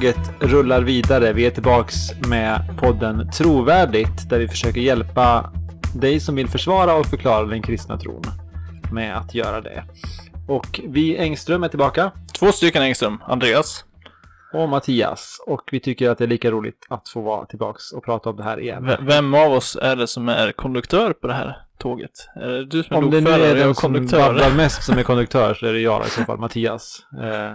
Tåget rullar vidare. Vi är tillbaks med podden Trovärdigt där vi försöker hjälpa dig som vill försvara och förklara den kristna tron med att göra det. Och vi Engström är tillbaka Två stycken Engström. Andreas. och Mattias och vi tycker att det är lika roligt att få vara tillbaks och prata om det här igen. V- vem av oss är det som är konduktör på det här tåget? Är det du som är Om det nu lokförare är den som babblar mest som är konduktör så är det jag i så fall, Mattias. Eh,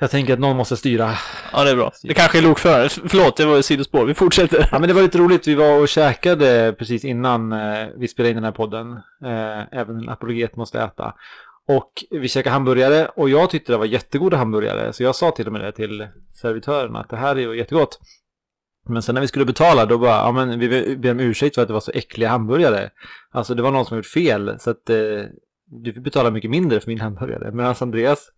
jag tänker att någon måste styra. Ja, det är bra. Det kanske är lokförare. Förlåt, det var ett sidospår. Vi fortsätter. Ja men det var lite roligt, vi var och käkade precis innan eh, vi spelade in den här podden. Eh, även en apologet måste äta. Och vi käkade hamburgare och jag tyckte det var jättegoda hamburgare. Så jag sa till och med det till servitören att det här är ju jättegott. Men sen när vi skulle betala då bara, ja men vi ber om ursäkt för att det var så äckliga hamburgare. Alltså det var någon som gjort fel så att eh, du fick betala mycket mindre för min hamburgare. Medan Andreas,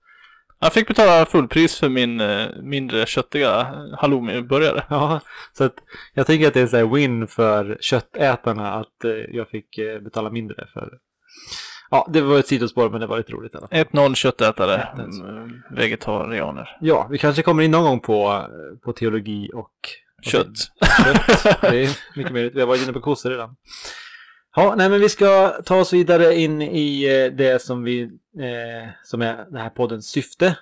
Jag fick betala fullpris för min eh, mindre köttiga halloumi-burgare. ja, så att jag tänker att det är en här win för köttätarna att eh, jag fick eh, betala mindre för. Ja, det var ett sidospår men det var lite roligt i alla fall. 1-0 köttätare. 1-1. Vegetarianer. Ja, vi kanske kommer in någon gång på, på teologi och Kött. Kött. Det är mycket möjligt. Vi har varit inne på kossor redan. Ja, nej men vi ska ta oss vidare in i eh, det som vi, eh, som är den här poddens syfte.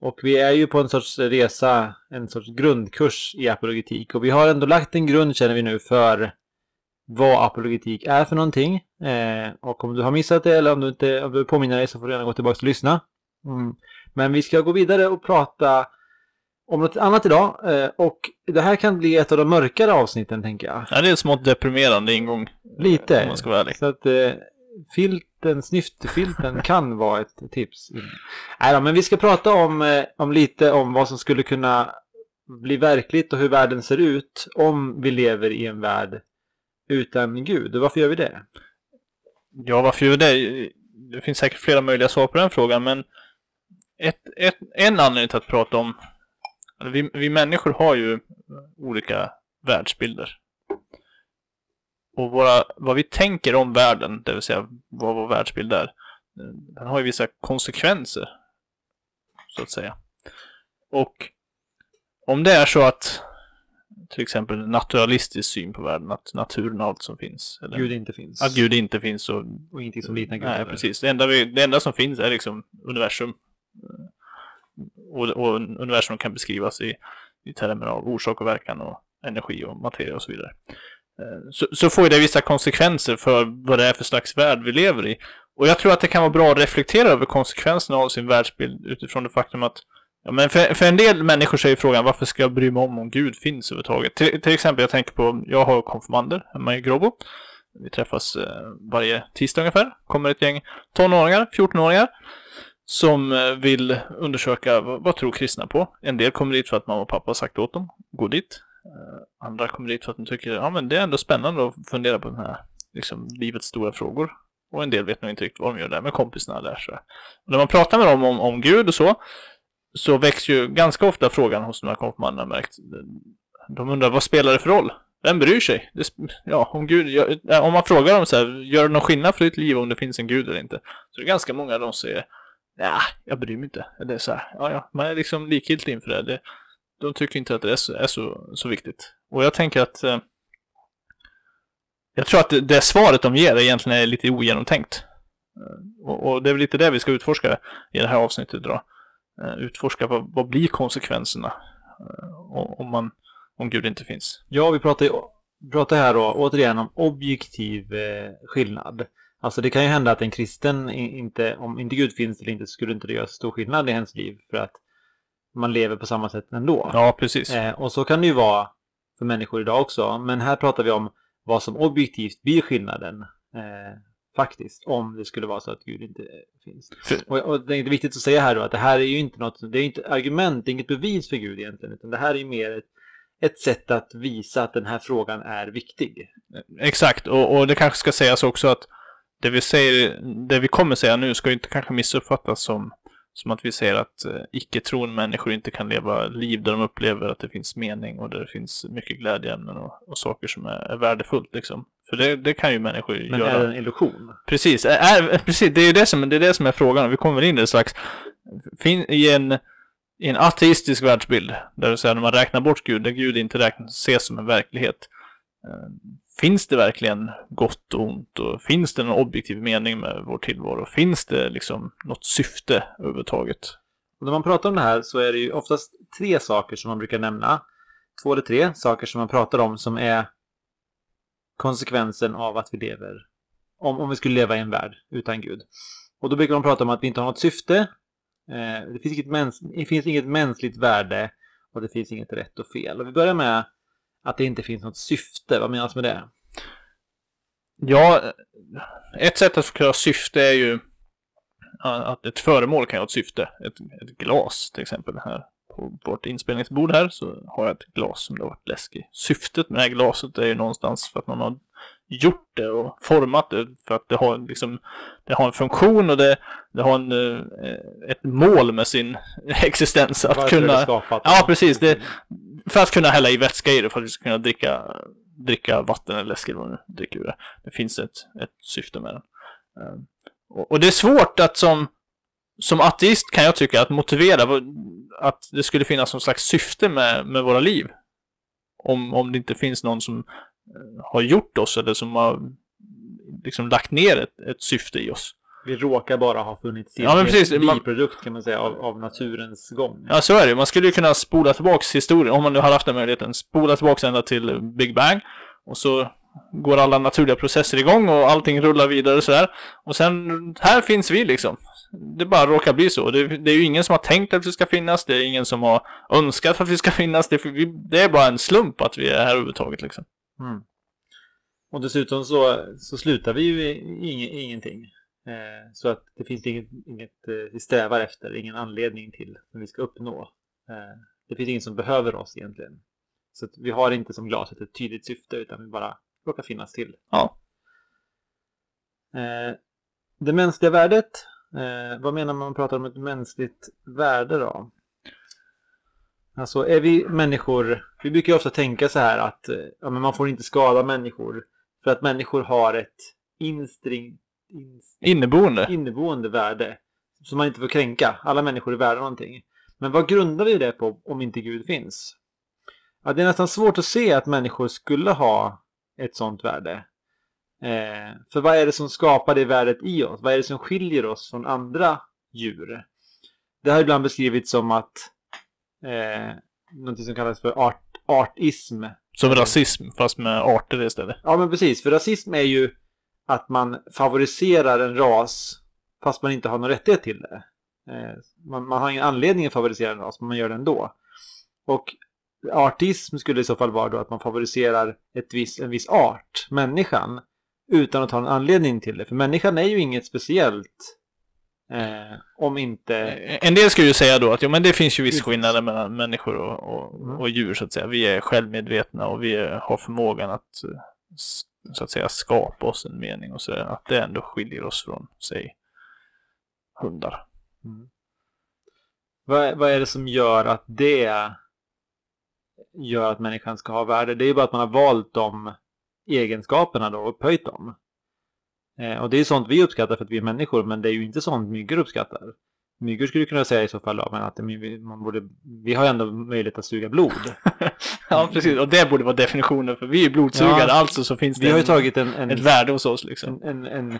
Och vi är ju på en sorts resa, en sorts grundkurs i apologetik. Och vi har ändå lagt en grund känner vi nu för vad apologetik är för någonting. Eh, och om du har missat det eller om du inte om du påminner dig så får du gärna gå tillbaka och lyssna. Mm. Men vi ska gå vidare och prata om något annat idag. Eh, och det här kan bli ett av de mörkare avsnitten tänker jag. Ja, det är en smått deprimerande ingång. Lite. Om man ska vara ärlig. Så att eh, filten, snyftfilten kan vara ett tips. Nej då, men vi ska prata om, eh, om lite om vad som skulle kunna bli verkligt och hur världen ser ut om vi lever i en värld utan Gud. Varför gör vi det? Ja, varför gör vi det? Det finns säkert flera möjliga svar på den frågan, men ett, ett, en anledning till att prata om... eller Vi, vi människor har ju olika världsbilder. Och våra, vad vi tänker om världen, det vill säga vad vår världsbild är, den har ju vissa konsekvenser, så att säga. Och om det är så att till exempel naturalistisk syn på världen, att naturen är allt som finns. Eller Gud inte finns. att Gud inte finns och Och ingenting som liknar Gud. Nej, precis. Det enda, vi, det enda som finns är liksom universum. Och, och universum kan beskrivas i, i termer av orsak och verkan och energi och materia och så vidare. Eh, så, så får ju det vissa konsekvenser för vad det är för slags värld vi lever i. Och jag tror att det kan vara bra att reflektera över konsekvenserna av sin världsbild utifrån det faktum att Ja, men för, för en del människor så är ju frågan varför ska jag bry mig om om Gud finns överhuvudtaget? Till, till exempel, jag tänker på, jag har konfirmander hemma i Grobo. Vi träffas eh, varje tisdag ungefär. Kommer ett gäng tonåringar, 14-åringar, som eh, vill undersöka vad, tror kristna på. En del kommer dit för att mamma och pappa har sagt åt dem, gå dit. Eh, andra kommer dit för att de tycker, ja men det är ändå spännande att fundera på den här, liksom, livets stora frågor. Och en del vet nog inte riktigt vad de gör där med kompisarna där. Så. Och när man pratar med dem om, om Gud och så, så väcks ju ganska ofta frågan hos de här konfirmanderna märkt. De undrar, vad spelar det för roll? Vem bryr sig? Det, ja, om Gud, jag, om man frågar dem så här, gör det någon skillnad för ditt liv om det finns en Gud eller inte? Så det är ganska många de säger, nej, jag bryr mig inte. Det är så här, ja, ja, man är liksom likgiltig inför det. det. De tycker inte att det är så, är så, så viktigt. Och jag tänker att eh, jag tror att det, det svaret de ger egentligen är lite ogenomtänkt. Eh, och, och det är väl lite det vi ska utforska i det här avsnittet idag. Eh, utforska vad, vad blir konsekvenserna eh, om- man om Gud inte finns. Ja, vi pratar, pratar här då återigen om objektiv eh, skillnad. Alltså det kan ju hända att en kristen inte, om inte Gud finns eller inte, skulle inte det göra stor skillnad i ens liv. För att man lever på samma sätt ändå. Ja, precis. Eh, och så kan det ju vara för människor idag också. Men här pratar vi om vad som objektivt blir skillnaden. Eh, faktiskt. Om det skulle vara så att Gud inte finns. Och, och det är viktigt att säga här då att det här är ju inte något, det är inte argument, det är inget bevis för Gud egentligen. Utan det här är ju mer ett, ett sätt att visa att den här frågan är viktig. Exakt, och, och det kanske ska sägas också att det vi säger, det vi kommer säga nu ska ju inte kanske missuppfattas som, som att vi säger att eh, icke-troende människor inte kan leva liv där de upplever att det finns mening och där det finns mycket glädjeämnen och, och saker som är, är värdefullt liksom. För det, det kan ju människor Men göra. är det en illusion? Precis, är, är, precis, det är ju det som, det är det som är frågan vi kommer in i det strax. Fin, I en i en ateistisk världsbild, där det säger när man räknar bort Gud, där Gud inte räknas, ses som en verklighet, eh, finns det verkligen gott och ont och finns det någon objektiv mening med vår tillvaro? Finns det liksom något syfte överhuvudtaget? Och när man pratar om det här så är det ju oftast tre saker som man brukar nämna. Två eller tre saker som man pratar om som är konsekvensen av att vi lever, om, om vi skulle leva i en värld utan Gud. Och då brukar man prata om att vi inte har något syfte. Eh, det, finns inget mäns det finns inget mänskligt värde och det finns inget rätt och fel. Och vi börjar med att det inte finns något syfte. Vad menas med det? Ja, eh, ett sätt att förklara syfte är ju att ett föremål kan ha ett syfte. Ett, ett glas till exempel här på vårt inspelningsbord här så har jag ett glas som det har varit läskigt. Syftet med det här glaset är ju någonstans för att man har gjort det och format det för att det har liksom det har en funktion och det, det har en, eh, ett mål med sin existens att Varför det kunna skapat? Ja, precis. Det, för att kunna hälla i vätska i det för att vi ska kunna dricka, dricka vatten eller läsk eller vad nu dricker ur det. Det finns ett, ett syfte med den. Eh, Och, och det är svårt att som, som ateist kan jag tycka att motivera att det skulle finnas någon slags syfte med, med våra liv. Om, om det inte finns någon som har gjort oss eller som har liksom lagt ner ett, ett syfte i oss. Vi råkar bara ha funnits till Ja, men precis. en biprodukt kan man säga av, av naturens gång. Ja, så är det. Man skulle ju kunna spola tillbaks historien, om man nu har haft den möjligheten. Spola tillbaks ända till Big Bang. Och så går alla naturliga processer igång och allting rullar vidare sådär. Och sen, här finns vi liksom. Det bara råkar bli så. Det, det är ju ingen som har tänkt att vi ska finnas. Det är ingen som har önskat att vi ska finnas. Det, det är bara en slump att vi är här överhuvudtaget liksom. Mm. Och dessutom så, så slutar vi ju ing, ingenting. Eh, så att det finns inget, inget eh, vi strävar efter, ingen anledning till som vi ska uppnå. Eh, det finns ingen som behöver oss egentligen. Så vi har inte som glaset ett tydligt syfte utan vi bara råkar finnas till. Ja. Eh, det mänskliga värdet, eh, vad menar man pratar om ett mänskligt värde då? Alltså är vi människor, vi brukar ju ofta tänka så här att eh, ja, men man får inte skada människor för att människor har ett instring, ins, Inneboende. inneboende värde som man inte får kränka. Alla människor är värda någonting. Men vad grundar vi det på om inte Gud finns? Ja, det är nästan svårt att se att människor skulle ha ett sånt värde. Eh, för vad är det som skapar det värdet i oss? Vad är det som skiljer oss från andra djur? Det har ibland beskrivits som att eh, något som kallas för art, artism. Som rasism, fast med arter istället. Ja, men precis. För rasism är ju att man favoriserar en ras fast man inte har någon rättighet till det. Eh, man, man har ingen anledning att favorisera en ras, men man gör det ändå. Och artism skulle i så fall vara då att man favoriserar ett viss, en viss art, människan, utan att ha en anledning till det. För människan är ju inget speciellt eh, om inte... En del skulle ju säga då att jo, men det finns ju viss skillnader mellan människor och, och, Mm. och djur så att säga. Vi är självmedvetna och vi är, har förmågan att eh, så att säga skapa oss en mening och sådär. Att det ändå skiljer oss från, säg, hundar. Mm. Vad, vad är det som gör att det gör att människan ska ha värde? Det är ju bara att man har valt de egenskaperna då och upphöjt dem. Eh, och det är sånt vi uppskattar för att vi är människor, men det är ju inte sånt myggor uppskattar. Myggor skulle kunna säga i så fall men att man borde, vi har ändå möjlighet att suga blod. ja, precis. Och det borde vara definitionen för vi är blodsugare, Ja. alltså så finns det Vi har en, tagit en, en, ett värde hos oss liksom. en, en,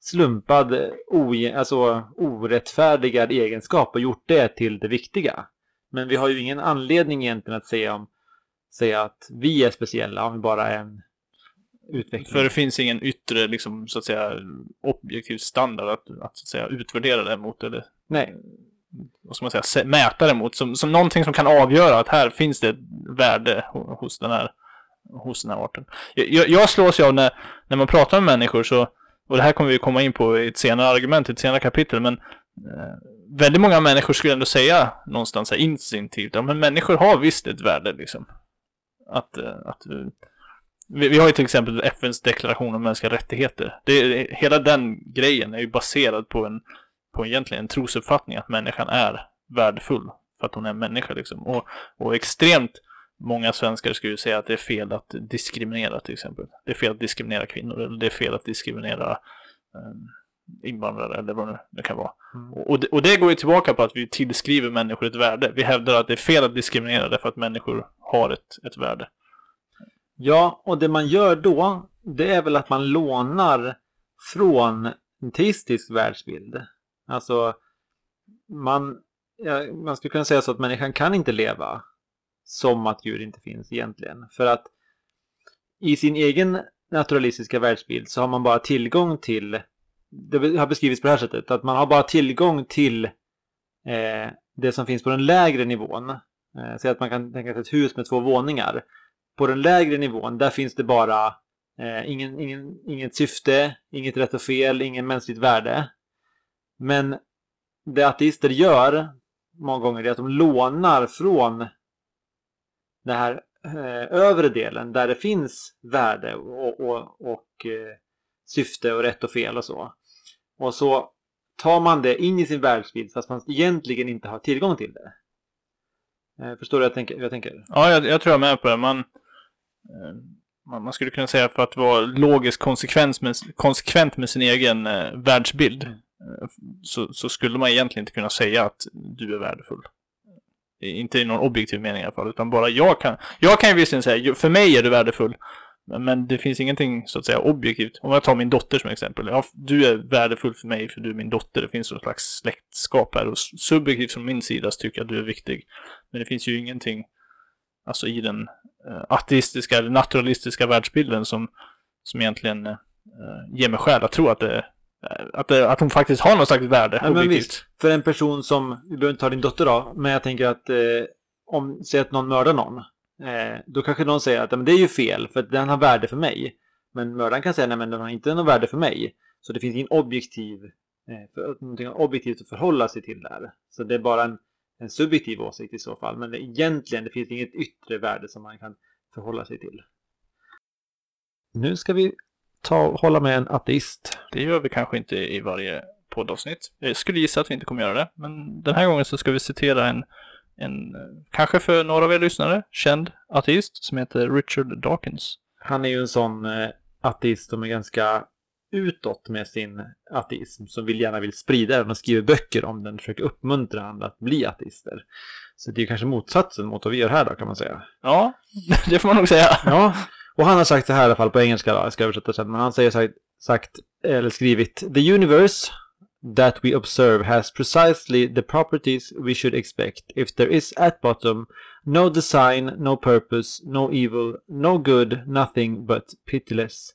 slumpad, oje, alltså orättfärdigad egenskap och gjort det till det viktiga. Men vi har ju ingen anledning egentligen att säga, om, säga att vi är speciella om vi bara är en utveckling. För det finns ingen yttre, liksom, så att säga, objektiv standard att, att, så att säga, utvärdera det mot. Eller Nej, vad ska man säga, mäta det mot. Som, som någonting som kan avgöra att här finns det värde ho- hos den här, hos den här arten. Jag, jag, jag slås ju av när, när man pratar med människor så, och det här kommer vi komma in på i ett senare argument, i ett senare kapitel, men eh, väldigt många människor skulle ändå säga någonstans här instinktivt, ja men människor har visst ett värde liksom. Att, eh, att eh, vi, vi har ju till exempel FNs deklaration om mänskliga rättigheter. Det, hela den grejen är ju baserad på en, på egentligen en trosuppfattning att människan är värdefull för att hon är människa liksom. Och, och extremt många svenskar skulle ju säga att det är fel att diskriminera till exempel. Det är fel att diskriminera kvinnor eller det är fel att diskriminera eh, invandrare eller vad det kan vara. Mm. Och, det, och det går ju tillbaka på att vi tillskriver människor ett värde. Vi hävdar att det är fel att diskriminera därför att människor har ett, ett värde. Ja, och det man gör då, det är väl att man lånar från en teistisk världsbild. Alltså, man, ja, man skulle kunna säga så att människan kan inte leva som att djur inte finns egentligen. För att i sin egen naturalistiska världsbild så har man bara tillgång till, det har beskrivits på det här sättet, att man har bara tillgång till eh, det som finns på den lägre nivån. Eh, Säg att man kan tänka sig ett hus med två våningar. På den lägre nivån, där finns det bara eh, ingen, ingen, inget syfte, inget rätt och fel, ingen mänskligt värde. Men det ateister gör många gånger är att de lånar från den här eh, övre delen där det finns värde och, och, och eh, syfte och rätt och fel och så. Och så tar man det in i sin världsbild fast man egentligen inte har tillgång till det. Eh, förstår du hur jag tänker? Hur jag tänker? Ja, jag, jag tror jag är med på det. Man, eh, man, man skulle kunna säga för att vara logiskt konsekvent med, konsekvent med sin egen eh, världsbild Mm. eh, så, så skulle man egentligen inte kunna säga att du är värdefull. Eh, Inte i någon objektiv mening i alla fall, utan bara jag kan. Jag kan ju visserligen säga, "Jo, för mig är du värdefull. Men, det finns ingenting så att säga objektivt. Om jag tar min dotter som exempel. Ja, du är värdefull för mig för du är min dotter. Det finns någon slags släktskap här. Och subjektivt från min sida så tycker jag att du är viktig. Men det finns ju ingenting alltså i den eh, ateistiska eller naturalistiska världsbilden som, som egentligen eh, ger mig skäl att tro att, det, eh, att, det, att hon faktiskt har något slags värde. Ja, men visst. För en person som, vi behöver inte ta din dotter då, men jag tänker att eh, om, säg att någon mördar någon. Eh, då kanske någon säger att "Ja, men det är ju fel för att den har värde för mig. Men mördaren kan säga nej men den har inte något värde för mig. Så det finns ingen objektiv, eh, för, någonting objektivt att förhålla sig till där. Så det är bara en, en subjektiv åsikt i så fall. Men egentligen det finns inget yttre värde som man kan förhålla sig till. Nu ska vi ta, hålla med en ateist. Det gör vi kanske inte i varje poddavsnitt. Jag skulle gissa att vi inte kommer göra det. Men den här gången så ska vi citera en, en kanske för några av er lyssnare, känd ateist som heter Richard Dawkins. Han är ju en sån eh, ateist som är ganska utåt med sin ateism. Som vill gärna vill sprida den och skriver böcker om den. Försöker uppmuntra andra att bli ateister. Så det är kanske motsatsen mot vad vi gör här då kan man säga. Ja, det får man nog säga. Ja, och han har sagt det här i alla fall på engelska då. Jag ska översätta sen. Men han säger sagt, sagt eller skrivit The universe that we observe has precisely the properties we should expect if there is at bottom no design, no purpose, no evil, no good, nothing but pitiless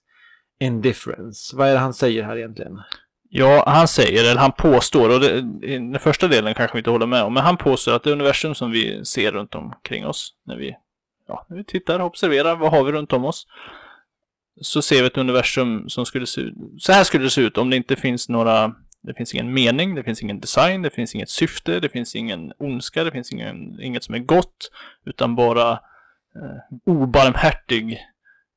indifference. Vad är det han säger här egentligen? Ja, han säger, eller han påstår, och det, den första delen kanske vi inte håller med om, men han påstår att det universum som vi ser runt omkring oss, när vi, ja, när vi tittar och observerar, vad har vi runt om oss? Så ser vi ett universum som skulle se ut, så här skulle det se ut om det inte finns några, det finns ingen mening, det finns ingen design, det finns inget syfte, det finns ingen ondska, det finns ingen, inget som är gott, utan bara eh, obarmhärtig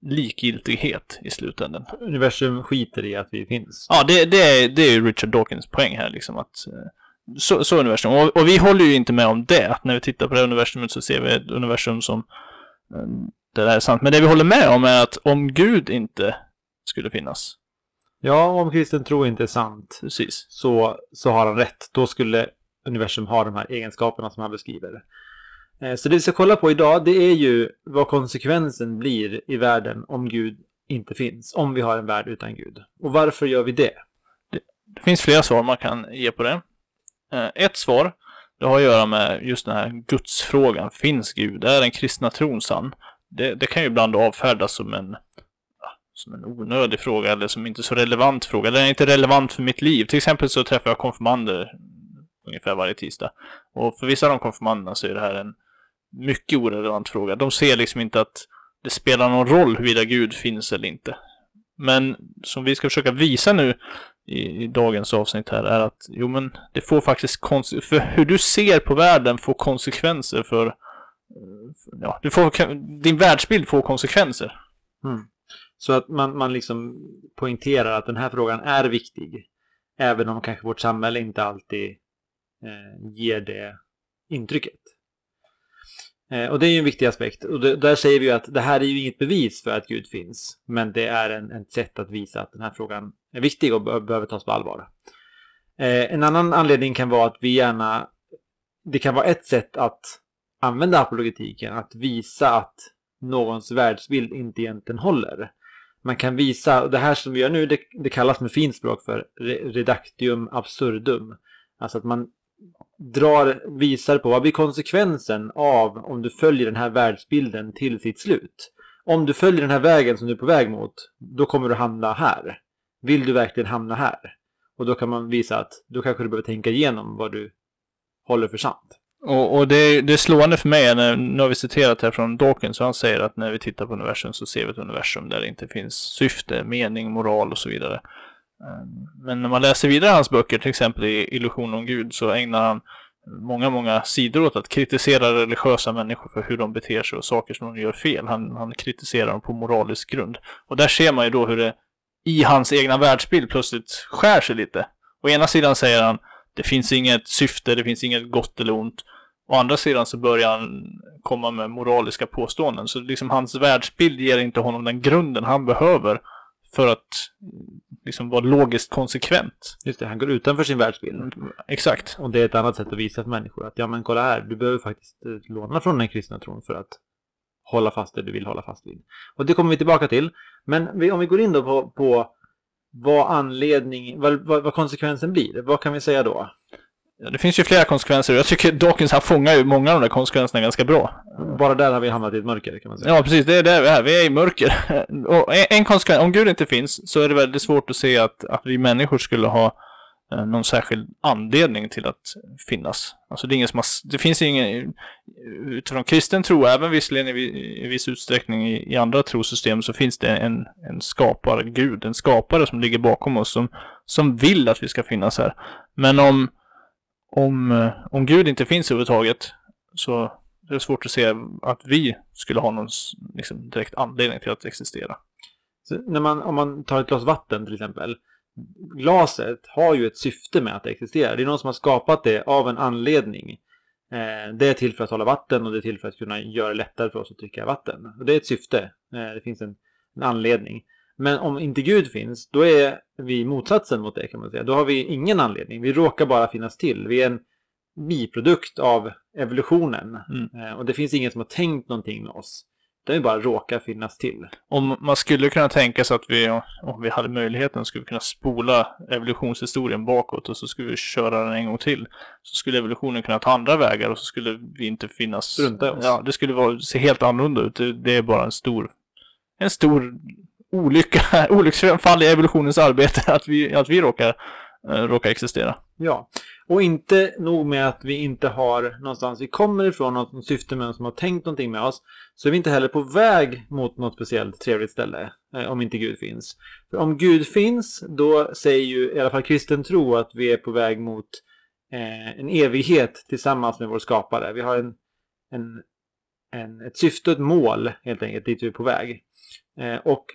likgiltighet i slutändan. Universum skiter i att vi finns. Ja, det, det, är, det är Richard Dawkins poäng här liksom att eh, så, så universum. Och, och vi håller ju inte med om det. Att när vi tittar på det universumet så ser vi ett universum som eh, det där är sant. Men det vi håller med om är att om Gud inte skulle finnas, Ja, om kristen tro inte är sant precis. så, så har han rätt. Då skulle universum ha de här egenskaperna som han beskriver. Eh, så det vi ska kolla på idag det är ju vad konsekvensen blir i världen om Gud inte finns. Om vi har en värld utan Gud. Och varför gör vi det? Det finns flera svar man kan ge på det. Eh, ett svar, det har att göra med just den här gudsfrågan. Finns Gud? Är den kristna tron sann? Det, det kan ju ibland avfärdas som en, som en onödig fråga eller som inte så relevant fråga. Den är inte relevant för mitt liv. Till exempel så träffar jag konfirmander ungefär varje tisdag. Och för vissa av de konfirmanderna så är det här en mycket orelevant fråga. De ser liksom inte att det spelar någon roll huruvida Gud finns eller inte. Men som vi ska försöka visa nu i, i dagens avsnitt här är att jo men det får faktiskt för hur du ser på världen får konsekvenser för, för ja, du får, din världsbild får konsekvenser. Mm. Så att man, man liksom poängterar att den här frågan är viktig. Även om kanske vårt samhälle inte alltid eh, ger det intrycket. Eh, och det är ju en viktig aspekt. Och det, där säger vi ju att det här är ju inget bevis för att Gud finns. Men det är en, ett sätt att visa att den här frågan är viktig och be behöver tas på allvar. Eh, en annan anledning kan vara att vi gärna... Det kan vara ett sätt att använda apologetiken, att visa att någons världsbild inte egentligen håller. Man kan visa, och det här som vi gör nu, det, det kallas med fint språk för redactium absurdum. Alltså att man drar, visar på vad blir konsekvensen av om du följer den här världsbilden till sitt slut. Om du följer den här vägen som du är på väg mot, då kommer du hamna här. Vill du verkligen hamna här? Och då kan man visa att då kanske du behöver tänka igenom vad du håller för sant. Och, och det, det är slående för mig, när, nu har vi citerat här från Dawkins, så han säger att när vi tittar på universum så ser vi ett universum där det inte finns syfte, mening, moral och så vidare. Ehm, men när man läser vidare hans böcker, till exempel i Illusion om Gud, så ägnar han många, många sidor åt att kritisera religiösa människor för hur de beter sig och saker som de gör fel. Han, han kritiserar dem på moralisk grund. Och där ser man ju då hur det i hans egna världsbild plötsligt skär sig lite. Å ena sidan säger han det finns inget syfte, det finns inget gott eller ont. Å andra sidan så börjar han komma med moraliska påståenden. Så liksom hans världsbild ger inte honom den grunden han behöver för att liksom vara logiskt konsekvent. Just det, han går utanför sin världsbild. Exakt. Och det är ett annat sätt att visa för människor att ja men kolla här, du behöver faktiskt eh, låna från den kristna tron för att hålla fast det du vill hålla fast vid. Och det kommer vi tillbaka till. Men vi, om vi går in då på, på vad anledning, vad, vad, vad konsekvensen blir, vad kan vi säga då? Det finns ju flera konsekvenser. Jag tycker Dawkins han fångar ju många av de där konsekvenserna ganska bra. Bara där har vi hamnat i ett mörker kan man säga. Ja, precis. Det är där vi är. Vi är i mörker. Och en konsekvens, om Gud inte finns så är det väldigt svårt att se att, att vi människor skulle ha eh, någon särskild anledning till att finnas. Alltså det är ingen som har, det finns ingen, utifrån kristen tro, även visserligen i, i viss utsträckning i, i andra trosystem, så finns det en, en skapare Gud, en skapare som ligger bakom oss, som, som vill att vi ska finnas här. Men om, om, eh, om Gud inte finns överhuvudtaget så är det svårt att se att vi skulle ha någon liksom, direkt anledning till att existera. Så när man, om man tar ett glas vatten till exempel. Glaset har ju ett syfte med att existera. Det är någon som har skapat det av en anledning. Eh, det är till för att hålla vatten och det är till för att kunna göra det lättare för oss att dricka vatten. Och det är ett syfte. Eh, det finns en, en anledning. Men om inte Gud finns, då är vi motsatsen mot det kan man säga. Då har vi ingen anledning. Vi råkar bara finnas till. Vi är en biprodukt av evolutionen. Mm. Eh, och det finns ingen som har tänkt någonting med oss. Utan vi bara råkar finnas till. Om man skulle kunna tänka sig att vi, om vi hade möjligheten, skulle kunna spola evolutionshistorien bakåt och så skulle vi köra den en gång till. Så skulle evolutionen kunna ta andra vägar och så skulle vi inte finnas... Strunta oss. Ja, det skulle vara, se helt annorlunda ut. Det är bara en stor, en stor olycka, olycksfall i evolutionens arbete att vi, att vi råkar, eh, råkar existera. Ja, och inte nog med att vi inte har någonstans vi kommer ifrån, något syfte med oss som har tänkt någonting med oss, så är vi inte heller på väg mot något speciellt trevligt ställe, eh, om inte Gud finns. För om Gud finns, då säger ju i alla fall kristen tro att vi är på väg mot eh, en evighet tillsammans med vår skapare. Vi har en, en, en, ett syfte och ett mål helt enkelt dit vi är på väg. Eh, och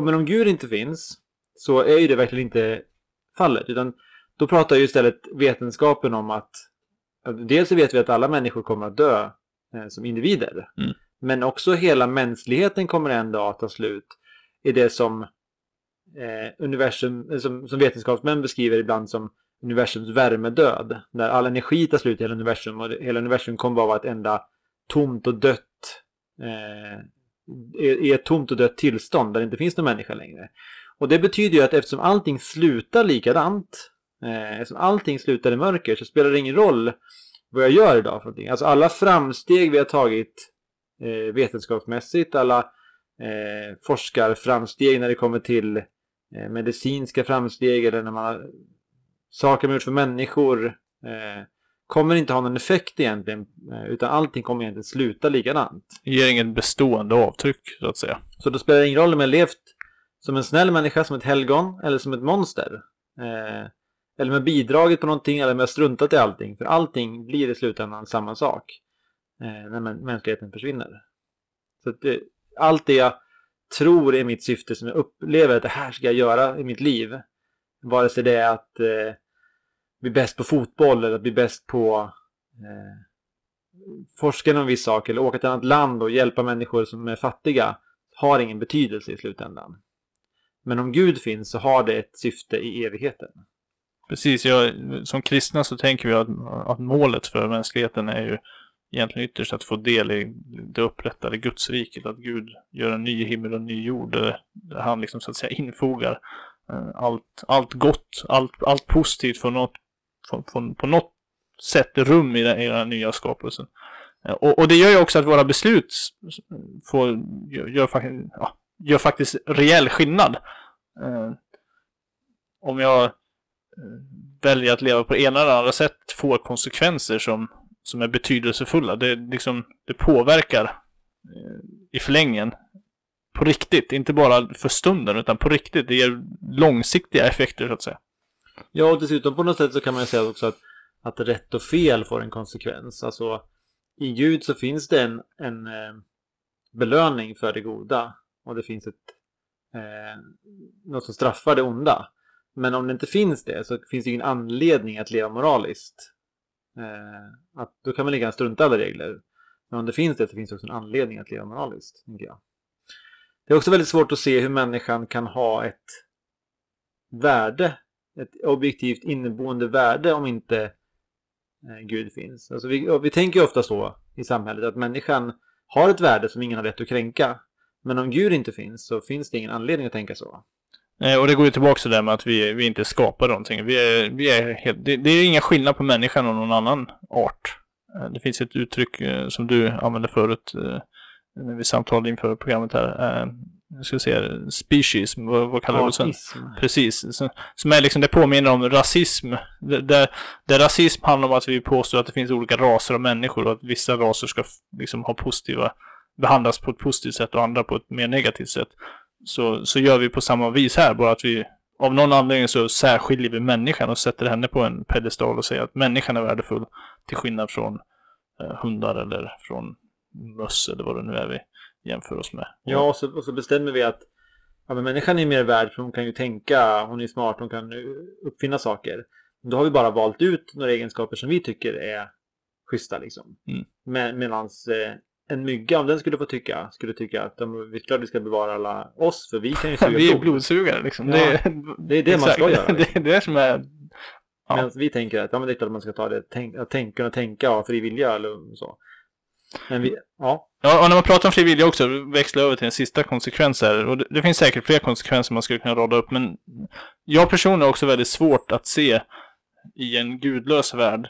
men om Gud inte finns så är ju det verkligen inte fallet. Utan då pratar ju istället vetenskapen om att, att dels så vet vi att alla människor kommer att dö eh, som individer. Mm. Men också hela mänskligheten kommer en dag att ta slut i det som eh, universum, eh, som, som vetenskapsmän beskriver ibland som universums värmedöd. Där all energi tar slut i hela universum och hela universum kommer bara vara ett enda tomt och dött eh, i ett tomt och dött tillstånd där det inte finns någon människa längre. Och det betyder ju att eftersom allting slutar likadant, eh, eftersom allting slutar i mörker så spelar det ingen roll vad jag gör idag för någonting. Alltså alla framsteg vi har tagit eh, vetenskapsmässigt, alla eh, forskarframsteg när det kommer till eh, medicinska framsteg eller när man har saker man gjort för människor eh, kommer inte ha någon effekt egentligen. Eh, utan allting kommer egentligen sluta likadant. Det ger ingen bestående avtryck så att säga. Så då spelar det ingen roll om jag levt som en snäll människa, som ett helgon eller som ett monster. Eh, eller med bidragit på någonting eller med struntat i allting. För allting blir i slutändan samma sak. Eh, när mänskligheten försvinner. Så det, allt det jag tror är mitt syfte som jag upplever att det här ska jag göra i mitt liv. Vare sig det är att eh, bli bäst på fotboll eller att bli bäst på, eh, forska inom viss sak eller åka till ett annat land och hjälpa människor som är fattiga har ingen betydelse i slutändan. Men om Gud finns så har det ett syfte i evigheten. Precis, jag, som kristna så tänker vi att, att målet för mänskligheten är ju egentligen ytterst att få del i det upprättade Gudsriket. Att Gud gör en ny himmel och en ny jord. Eh, där han liksom så att säga infogar eh, allt, allt gott, allt, allt positivt från något, från, från, på något sätt rum i den, i den nya skapelsen. Eh, och, och, det gör ju också att våra beslut får, gör, gör, ja, gör faktiskt reell skillnad. Eh, om jag eh, väljer att leva på det ena eller andra sätt får konsekvenser som som är betydelsefulla. Det, liksom, det påverkar eh, i förlängningen på riktigt. Inte bara för stunden utan på riktigt. Det ger långsiktiga effekter så att säga. Ja, och dessutom på något sätt så kan man ju säga också att, att rätt och fel får en konsekvens. Alltså i Gud så finns det en, en eh, belöning för det goda och det finns ett eh, något som straffar det onda. Men om det inte finns det så finns det ingen anledning att leva moraliskt. Eh, att då kan man lika gärna strunta i alla regler. Men om det finns det så finns det också en anledning att leva moraliskt, tänker jag. Det är också väldigt svårt att se hur människan kan ha ett värde, ett objektivt inneboende värde om inte eh, Gud finns. Alltså vi, vi tänker ofta så i samhället att människan har ett värde som ingen har rätt att kränka. Men om Gud inte finns så finns det ingen anledning att tänka så. Eh, och det går ju tillbaka till det med att vi, vi inte skapar någonting. Vi är, vi är helt, det, det är inga skillnad på människan och någon annan art. Eh, det finns ett uttryck som du använde förut när vi samtalade inför programmet här. Jag ska se, species, vad, vad kallar du det sen? Precis. Som är liksom, det påminner om rasism. Där, där rasism handlar om att vi påstår att det finns olika raser av människor och att vissa raser ska liksom ha positiva, behandlas på ett positivt sätt och andra på ett mer negativt sätt så, så gör vi på samma vis här. Bara att vi av någon anledning så särskiljer vi människan och sätter henne på en pedestal och säger att människan är värdefull till skillnad från eh, hundar eller från möss eller vad det nu är vi jämför oss med. Ja, och så, och så bestämmer vi att ja, men människan är mer värd för hon kan ju tänka, hon är smart, hon kan uppfinna saker. Då har vi bara valt ut några egenskaper som vi tycker är schyssta liksom. Mm. Med, medans eh, en mygga, om den skulle få tycka, skulle tycka att de, vi klart vi ska bevara alla oss, för vi kan ju suga Vi är blodsugare liksom. Ja, det, det är det man ska göra. det är det som är... Ja. Medan vi tänker att ja, men det är klart att man ska ta det, tänk, att tänka, kunna tänka och fri vilja eller så. Men vi, ja. Ja, och när man pratar om fri vilja också, växla över till en sista konsekvens här. Och det, det, finns säkert fler konsekvenser man skulle kunna rada upp, men jag personligen har också väldigt svårt att se i en gudlös värld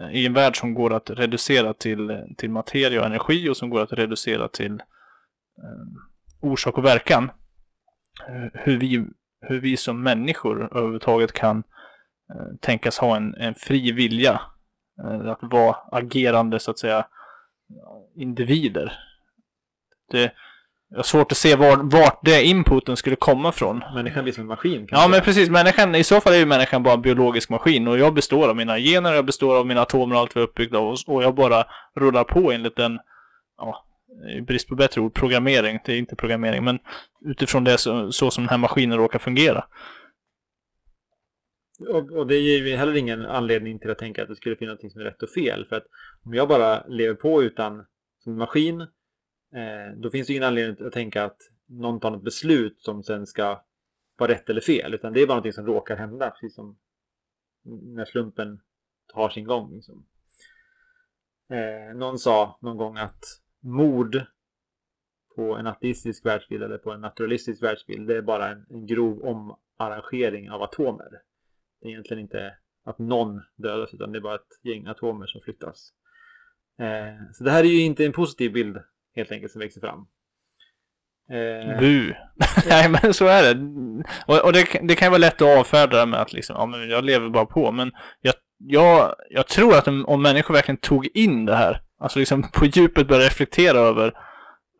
eh, i en värld som går att reducera till, eh, till materia och energi och som går att reducera till eh, orsak och verkan. Eh, hur vi, hur vi som människor överhuvudtaget kan eh, tänkas ha en, en fri vilja. Eh, att vara agerande, så att säga, individer. Det, jag har svårt att se var, vart det inputen skulle komma från. Människan blir som en maskin. Ja, men precis. Människan, I så fall är ju människan bara en biologisk maskin. Och jag består av mina gener, jag består av mina atomer och allt vi är uppbyggda av. Och jag bara rullar på enligt en, ja, i brist på bättre ord, programmering. Det är inte programmering, men utifrån det så, så som den här maskinen råkar fungera. Och, och, det ger ju heller ingen anledning till att tänka att det skulle finnas något som är rätt och fel. För att om jag bara lever på utan som maskin Eh, då finns det ingen anledning att tänka att någon tar något beslut som sen ska vara rätt eller fel. Utan det är bara något som råkar hända. Precis som när slumpen tar sin gång. Liksom. Eh, någon sa någon gång att mord på en ateistisk världsbild eller på en naturalistisk världsbild det är bara en, en grov omarrangering av atomer. Egentligen inte att någon dödas utan det är bara ett gäng atomer som flyttas. Eh, så det här är ju inte en positiv bild helt enkelt som växer fram. Eh... Bu! Nej men så är det. Och, och det, det, kan ju vara lätt att avfärda det med att liksom, ja men jag lever bara på. Men jag, jag, jag tror att om, om människor verkligen tog in det här, alltså liksom på djupet började reflektera över,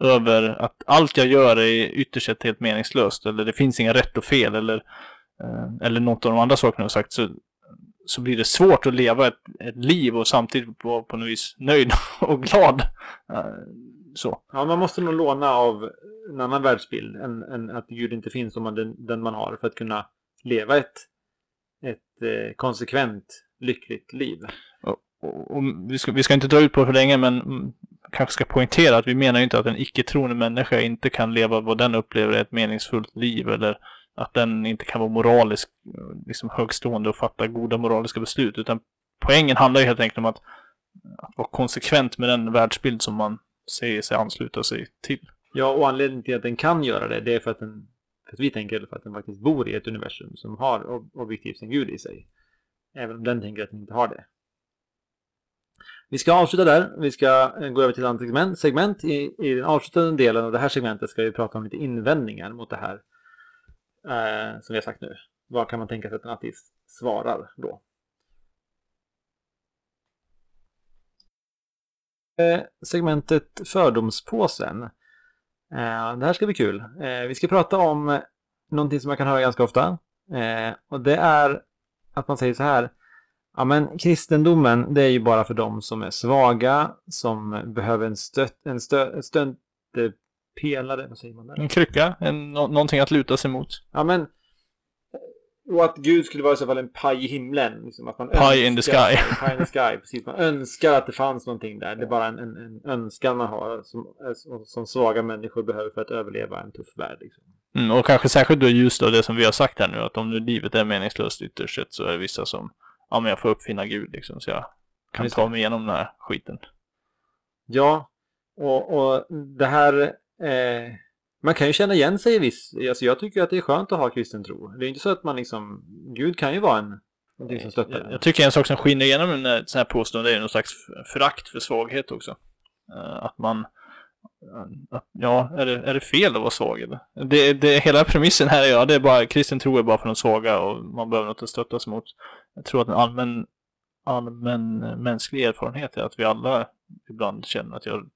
över att allt jag gör är ytterst sett helt meningslöst. Eller det finns inga rätt och fel eller, eller något av de andra sakerna jag har sagt. Så, så blir det svårt att leva ett, ett liv och samtidigt vara på något vis nöjd och glad. Eh, så. Ja, man måste nog låna av en annan världsbild än, än att Gud inte finns som man, den, den, man har för att kunna leva ett, ett eh, konsekvent lyckligt liv. Och, och, och vi, ska, vi ska inte dra ut på det för länge, men kanske ska poängtera att vi menar ju inte att en icke-troende människa inte kan leva vad den upplever är ett meningsfullt liv eller att den inte kan vara moralisk, liksom högstående och fatta goda moraliska beslut. Utan poängen handlar ju helt enkelt om att, att vara konsekvent med den världsbild som man säger sig ansluta sig till. Ja, och anledningen till att den kan göra det, det är för att, den, för att vi tänker för att den faktiskt bor i ett universum som har objektivt en gud i sig. Även om den tänker att den inte har det. Vi ska avsluta där. Vi ska eh, gå över till ett annat segment. segment. I, I den avslutande delen av det här segmentet ska vi prata om lite invändningar mot det här eh, som vi har sagt nu. Vad kan man tänka sig att en ateist svarar då? Eh, segmentet Fördomspåsen. Eh, det här ska bli kul. Eh, vi ska prata om någonting som jag kan höra ganska ofta. Eh, och det är att man säger så här. Ja men kristendomen det är ju bara för dem som är svaga, som behöver en, stött, en stö, eh, stöttepelare, vad säger man där? En krycka, en, nå någonting att luta sig mot. Ja men, och att Gud skulle vara i så fall en paj i himlen. Liksom, att man pie in the sky. pie in the sky, precis. Man önskar att det fanns någonting där. Det är bara en, en, en önskan man har som, som svaga människor behöver för att överleva en tuff värld. Liksom. Mm, och kanske särskilt då just av det som vi har sagt här nu, att om nu livet är meningslöst ytterst sett så är det vissa som ja men jag får uppfinna Gud liksom så jag kan ta mig igenom den här skiten. Ja, och, och det här, eh, man kan ju känna igen sig i viss, alltså jag tycker att det är skönt att ha kristen tro. Det är inte så att man liksom, Gud kan ju vara en, någonting som stöttar jag, jag tycker en sak som skiner igenom en sån här påstående är någon slags förakt för svaghet också. Uh, att man, Ja, är det, är det fel att vara svag eller? Det, det, hela premissen här är ja, det är bara, kristen tro är bara för de svaga och man behöver något att stöttas mot. Jag tror att en allmän, allmän mänsklig erfarenhet är att vi alla ibland känner att jag,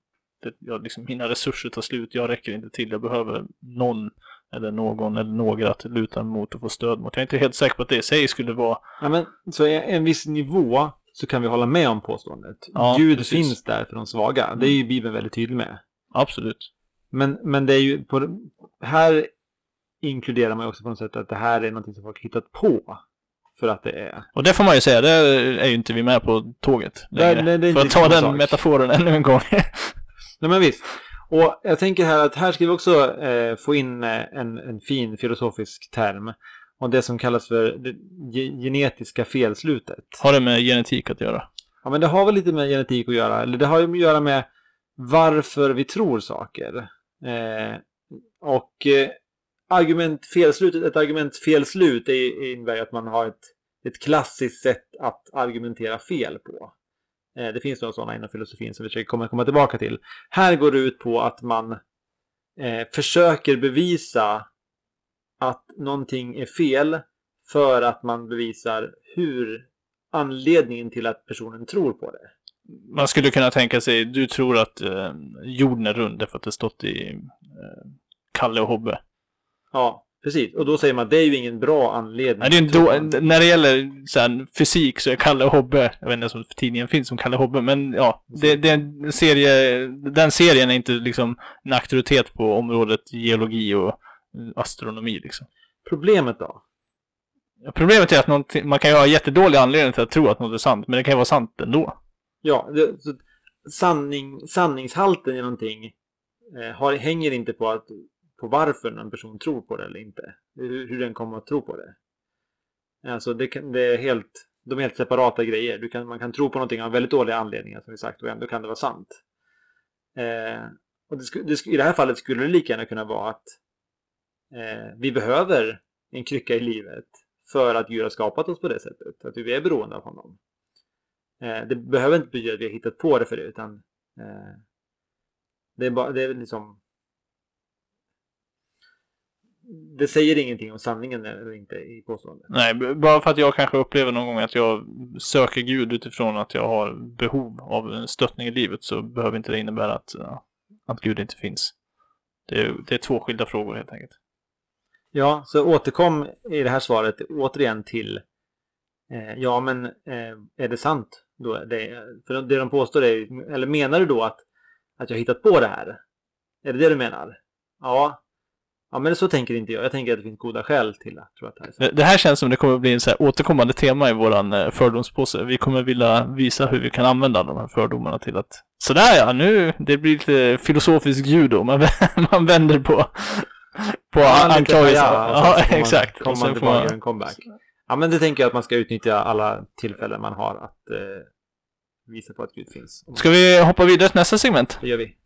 det, jag liksom, mina resurser tar slut, jag räcker inte till, jag behöver någon eller någon eller några att luta mot och få stöd mot. Jag är inte helt säker på att det i sig skulle vara... Ja, men så en viss nivå så kan vi hålla med om påståendet. Ja, Gud precis. finns där för de svaga. Det är ju Bibeln väldigt tydlig med. Absolut. Men, men det är ju på, här inkluderar man ju också på något sätt att det här är någonting som folk hittat på. För att det är. Och det får man ju säga, det är ju inte vi med på tåget längre. Nej, det för att ta den sak. metaforen ännu en gång. Nej men visst. Och jag tänker här att här ska vi också eh, få in eh, en, en fin filosofisk term. Och det som kallas för det genetiska felslutet. Har det med genetik att göra? Ja men det har väl lite med genetik att göra. Eller det har ju att göra med varför vi tror saker. Eh, och eh, argument felslutet, ett argument felslut innebär att man har ett, ett klassiskt sätt att argumentera fel på. Eh, det finns några sådana inom filosofin som vi försöker komma, komma tillbaka till. Här går det ut på att man eh, försöker bevisa att någonting är fel för att man bevisar hur anledningen till att personen tror på det man skulle kunna tänka sig, du tror att eh, jorden är rund därför att det stått i eh, Kalle och Hobbe. Ja, precis. Och då säger man att det är ju ingen bra anledning. Nej, det är en då, när det gäller så här, fysik så är Kalle Hobbe, jag vet inte om tidningen finns som Kalle Hobbe, men ja, det, det en serie, den serien är inte liksom en auktoritet på området geologi och astronomi liksom. Problemet då? Problemet är att man kan ju ha jättedålig anledning till att tro att något är sant, men det kan ju vara sant ändå. Ja, det, sanning, sanningshalten i någonting eh, har, hänger inte på, att, på varför en person tror på det eller inte. Hur, hur den kommer att tro på det. Alltså det, kan, det är helt, de är helt separata grejer. Du kan, man kan tro på någonting av väldigt dåliga anledningar som vi sagt och ändå kan det vara sant. Eh, och det, det, I det här fallet skulle det lika gärna kunna vara att eh, vi behöver en krycka i livet för att Gud har skapat oss på det sättet. Att vi är beroende av honom. Eh, det behöver inte betyda att vi har hittat på det för det utan eh, det är bara, det är liksom det säger ingenting om sanningen eller inte i påståendet. Nej, bara för att jag kanske upplever någon gång att jag söker Gud utifrån att jag har behov av stöttning i livet så behöver inte det innebära att, att Gud inte finns. Det är, det är två skilda frågor helt enkelt. Ja, så återkom i det här svaret återigen till eh, ja, men eh, är det sant? Då det, för det de påstår är, eller menar du då att, att jag hittat på det här? Är det det du menar? Ja. Ja, men så tänker inte jag. Jag tänker att det finns goda skäl till att tro att det här är sant. Det, här känns som det kommer bli en så här återkommande tema i våran eh, fördomspåse. Vi kommer vilja visa hur vi kan använda de här fördomarna till att sådär ja, nu det blir lite filosofisk judo. Man, man vänder på, på Ja, lite anklagelser. ja, Ja, exakt. Och sen får man, en comeback. Ja, men det tänker jag att man ska utnyttja alla tillfällen man har att eh, visa på att Gud finns. Ska vi hoppa vidare till nästa segment? Det gör vi.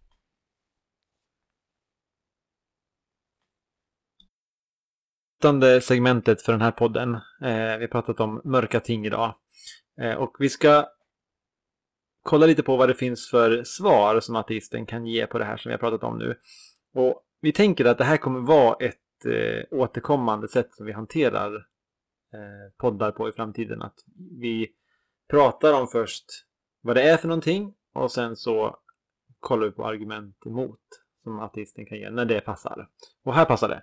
Åttonde segmentet för den här podden. Eh, vi har pratat om mörka ting idag. Eh, och vi ska kolla lite på vad det finns för svar som ateisten kan ge på det här som vi har pratat om nu. Och vi tänker att det här kommer vara ett eh, återkommande sätt som vi hanterar eh, poddar på i framtiden. Att vi pratar om först vad det är för någonting och sen så kollar vi på argument emot som ateisten kan ge när det passar. Och här passar det.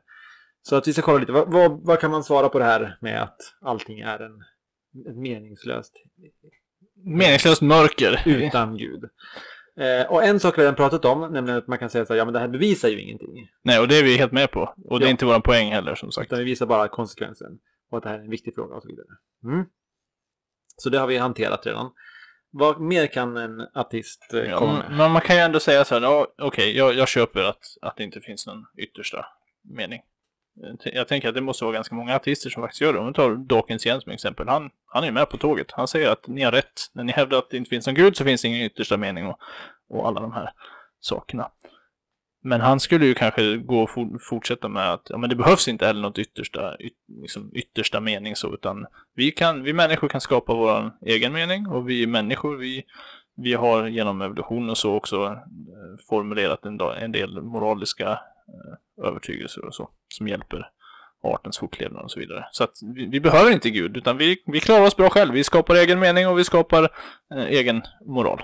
Så att vi ska kolla lite, vad, vad, vad kan man svara på det här med att allting är en, ett meningslöst Meningslöst mörker. utan Gud? Eh, och en sak vi redan pratat om, nämligen att man kan säga så här, ja men det här bevisar ju ingenting. Nej, och det är vi helt med på. Och det är Ja. inte våran poäng heller, som sagt. Utan vi visar bara konsekvensen. Och att det här är en viktig fråga och så vidare. Mm. Så det har vi hanterat redan. Vad mer kan en ateist eh, Ja, komma med? men man kan ju ändå säga så här, ja, okej, jag, jag köper att, att det inte finns någon yttersta mening. Eh, jag tänker att det måste vara ganska många artister som faktiskt gör det. Om vi tar Dawkins igen som exempel. Han, han är ju med på tåget. Han säger att ni har rätt. När ni hävdar att det inte finns någon gud så finns det ingen yttersta mening och, och alla de här sakerna. Men han skulle ju kanske gå och for, fortsätta med att ja, men det behövs inte heller något yttersta, yt, liksom yttersta mening så, utan vi, kan, vi människor kan skapa vår egen mening och vi människor, vi, vi har genom evolution och så också eh, formulerat en, en del moraliska eh, övertygelser och så, som hjälper artens fortlevnad och så vidare. Så att vi, vi behöver inte Gud, utan vi, vi klarar oss bra själv. Vi skapar egen mening och vi skapar eh, egen moral.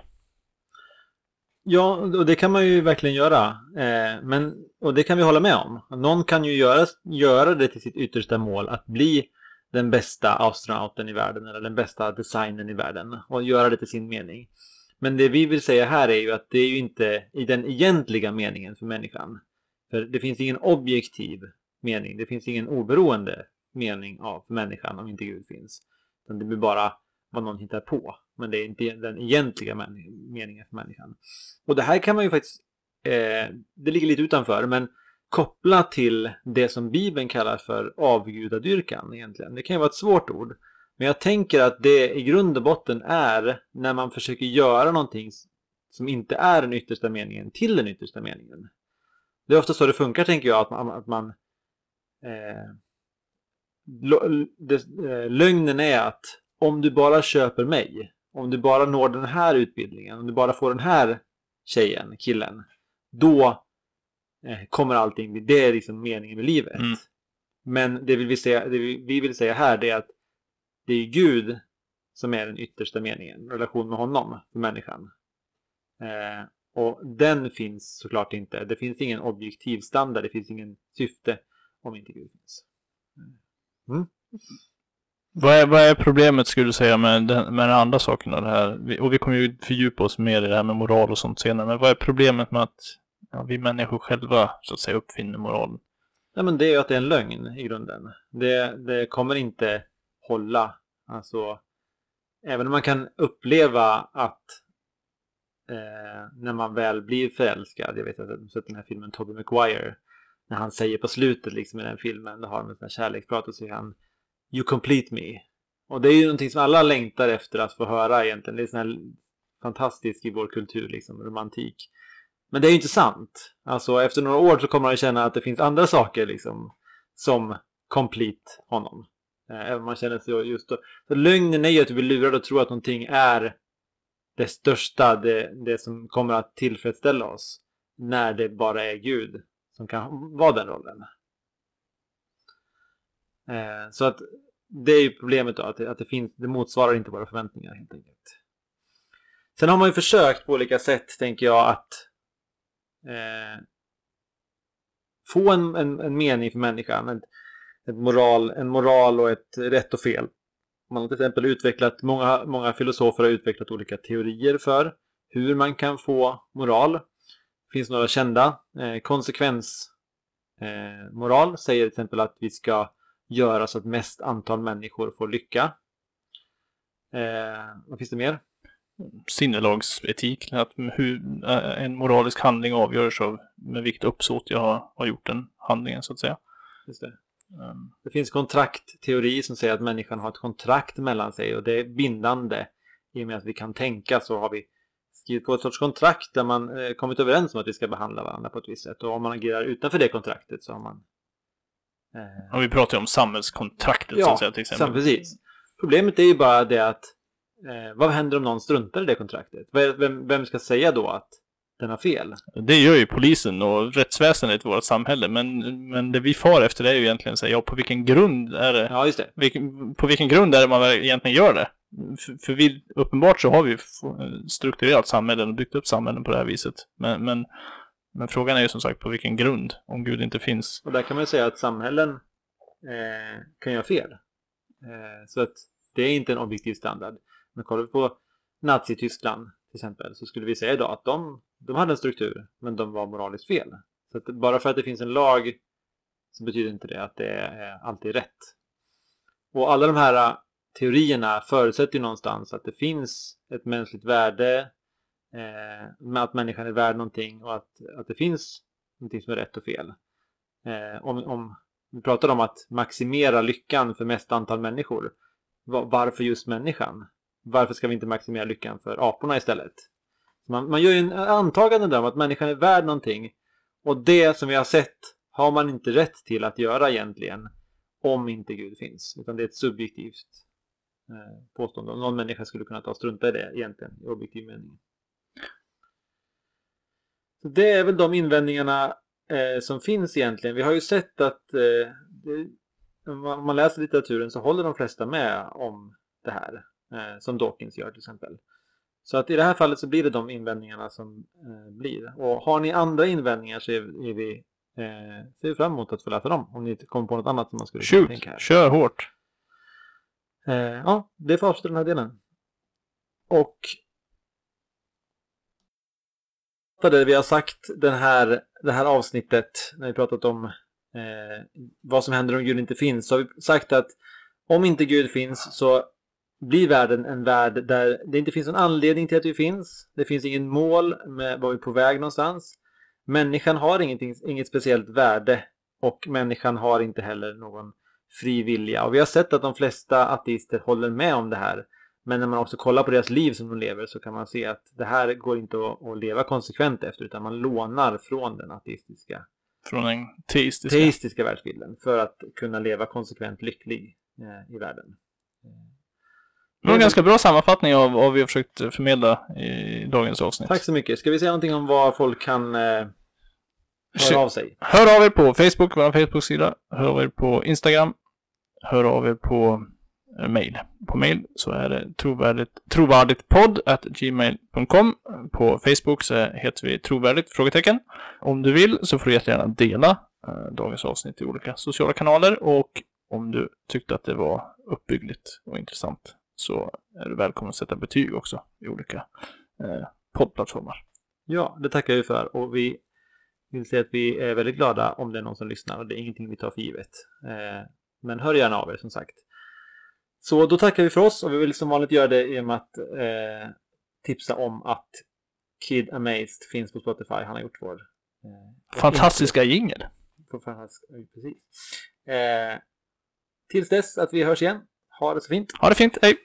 Ja, och det kan man ju verkligen göra. Eh, men, och det kan vi hålla med om. Någon kan ju göra, göra det till sitt yttersta mål att bli den bästa astronauten i världen eller den bästa designen i världen och göra det till sin mening. Men det vi vill säga här är ju att det är ju inte i den egentliga meningen för människan. För det finns ingen objektiv mening, det finns ingen oberoende mening av människan om inte Gud finns. Utan det blir bara vad någon hittar på. Men det är inte den egentliga meningen för människan. Och det här kan man ju faktiskt, eh, det ligger lite utanför, men koppla till det som Bibeln kallar för avgudadyrkan egentligen. Det kan ju vara ett svårt ord. Men jag tänker att det i grund och botten är när man försöker göra någonting som inte är den yttersta meningen till den yttersta meningen. Det är ofta så det funkar tänker jag, att man, att man eh, det, eh, lögnen är att om du bara köper mig, om du bara når den här utbildningen, om du bara får den här tjejen, killen, då eh, kommer allting bli, det är liksom meningen med livet. Mm. Men det, vill vi, säga, det vi vill säga här det är att det är Gud som är den yttersta meningen, relation med honom, för människan. Eh, och den finns såklart inte. Det finns ingen objektiv standard, det finns ingen syfte om inte Gud finns. Vad är, vad är problemet skulle du säga med den, med den andra saken då, det här? Och vi kommer ju fördjupa oss mer i det här med moral och sånt senare. Men vad är problemet med att ja, vi människor själva så att säga uppfinner moralen? Nej, men det är ju att det är en lögn i grunden. Det, det kommer inte hålla. Alltså, även om man kan uppleva att eh, när man väl blir förälskad, jag vet att de sett den här filmen Tobey Maguire, när han säger på slutet liksom i den filmen, då har de en sån här kärleksprat och säger han You complete me. Och det är ju någonting som alla längtar efter att få höra egentligen. Det är sån här fantastiskt i vår kultur, liksom romantik. Men det är ju inte sant. Alltså efter några år så kommer man ju känna att det finns andra saker liksom som complete honom. Eh, även om man känner sig just då. Så lögnen är ju att du blir lurad och tror att någonting är det största, det, det som kommer att tillfredsställa oss. När det bara är Gud som kan vara den rollen. Eh, Så att det är ju problemet då, att det, att det finns, det motsvarar inte våra förväntningar helt enkelt. Sen har man ju försökt på olika sätt, tänker jag, att eh, få en, en, en mening för människan. Ett, ett moral, en moral och ett rätt och fel. Man har till exempel utvecklat, många, många filosofer har utvecklat olika teorier för hur man kan få moral. Det finns några kända. Eh, konsekvens, eh, moral säger till exempel att vi ska göra så att mest antal människor får lycka. Eh, vad finns det mer? Sinnelagsetik, att hur eh, en moralisk handling avgörs av med vilket uppsåt jag har, har gjort den handlingen så att säga. Just det. Um. det finns kontraktteori som säger att människan har ett kontrakt mellan sig och det är bindande. I och med att vi kan tänka så har vi skrivit på ett sorts kontrakt där man eh, kommit överens om att vi ska behandla varandra på ett visst sätt. Och om man agerar utanför det kontraktet så har man... Eh... Och vi pratar ju om samhällskontraktet ja, så att säga till exempel. Ja, precis. Problemet är ju bara det att eh, vad händer om någon struntar i det kontraktet? Vem, vem ska säga då att den har fel? Det gör ju polisen och rättsväsendet i vårt samhälle. Men, men det vi far efter är ju egentligen att säga, ja, på vilken grund är det? Ja, just det. Vilken, på vilken grund är det man egentligen gör det? För, för vi, uppenbart så har vi strukturerat samhällen och byggt upp samhällen på det här viset. Men, men, men frågan är ju som sagt på vilken grund, om Gud inte finns. Och där kan man ju säga att samhällen eh, kan göra fel. Eh, så att det är inte en objektiv standard. Men kollar vi på Nazityskland till exempel så skulle vi säga idag att de, de hade en struktur men de var moraliskt fel. Så att bara för att det finns en lag så betyder inte det att det är alltid rätt. Och alla de här äh, teorierna förutsätter ju någonstans att det finns ett mänskligt värde, eh, att människan är värd någonting och att, att det finns någonting som är rätt och fel. Eh, om, om vi pratar om att maximera lyckan för mest antal människor, varför just människan? Varför ska vi inte maximera lyckan för aporna istället? Man, man gör ju en antagande där om att människan är värd någonting och det som vi har sett har man inte rätt till att göra egentligen om inte Gud finns. Utan det är ett subjektivt eh, påstående. Om någon människa skulle kunna ta och strunta i det egentligen i objektiv mening. Så det är väl de invändningarna eh, som finns egentligen. Vi har ju sett att eh, det, om man läser litteraturen så håller de flesta med om det här. Eh, som Dawkins gör till exempel. Så att i det här fallet så blir det de invändningarna som eh, blir. Och har ni andra invändningar så är, är vi, eh, ser vi fram emot att få läsa dem. Om ni kommer på något annat som man skulle Shoot. tänka här. kör hårt! Eh, ja, det får avsluta den här delen. Och det vi har sagt den här, det här avsnittet när vi pratat om eh, vad som händer om Gud inte finns så har vi sagt att om inte Gud finns så blir världen en värld där det inte finns någon anledning till att vi finns. Det finns ingen mål med var vi är på väg någonstans. Människan har inget speciellt värde och människan har inte heller någon fri vilja. Och vi har sett att de flesta ateister håller med om det här. Men när man också kollar på deras liv som de lever så kan man se att det här går inte att, att leva konsekvent efter utan man lånar från den ateistiska från den teistiska. teistiska världsbilden för att kunna leva konsekvent lycklig eh, i världen. Det var en ganska bra sammanfattning av vad vi har försökt förmedla i dagens avsnitt. Tack så mycket. Ska vi säga någonting om vad folk kan eh, höra av sig? Hör av er på Facebook, vår Facebook-sida. Hör av er på Instagram. Hör av er på eh, mail. På mail så är det trovärdigt, trovärdigtpodd.gmail.com. På Facebook så heter vi trovärdigt? Frågetecken. Om du vill så får du jättegärna dela eh, dagens avsnitt i olika sociala kanaler och om du tyckte att det var uppbyggligt och intressant så är du välkommen att sätta betyg också i olika eh, poddplattformar. Ja, det tackar vi för och vi vill säga att vi är väldigt glada om det är någon som lyssnar och det är ingenting vi tar för givet. Eh, men hör gärna av er som sagt. Så då tackar vi för oss och vi vill som vanligt göra det genom att eh, tipsa om att Kid Amazed finns på Spotify. Han har gjort vår... Eh, Fantastiska jingel. Precis. Eh, tills dess att vi hörs igen. Ha det så fint. Ha det fint. Hej.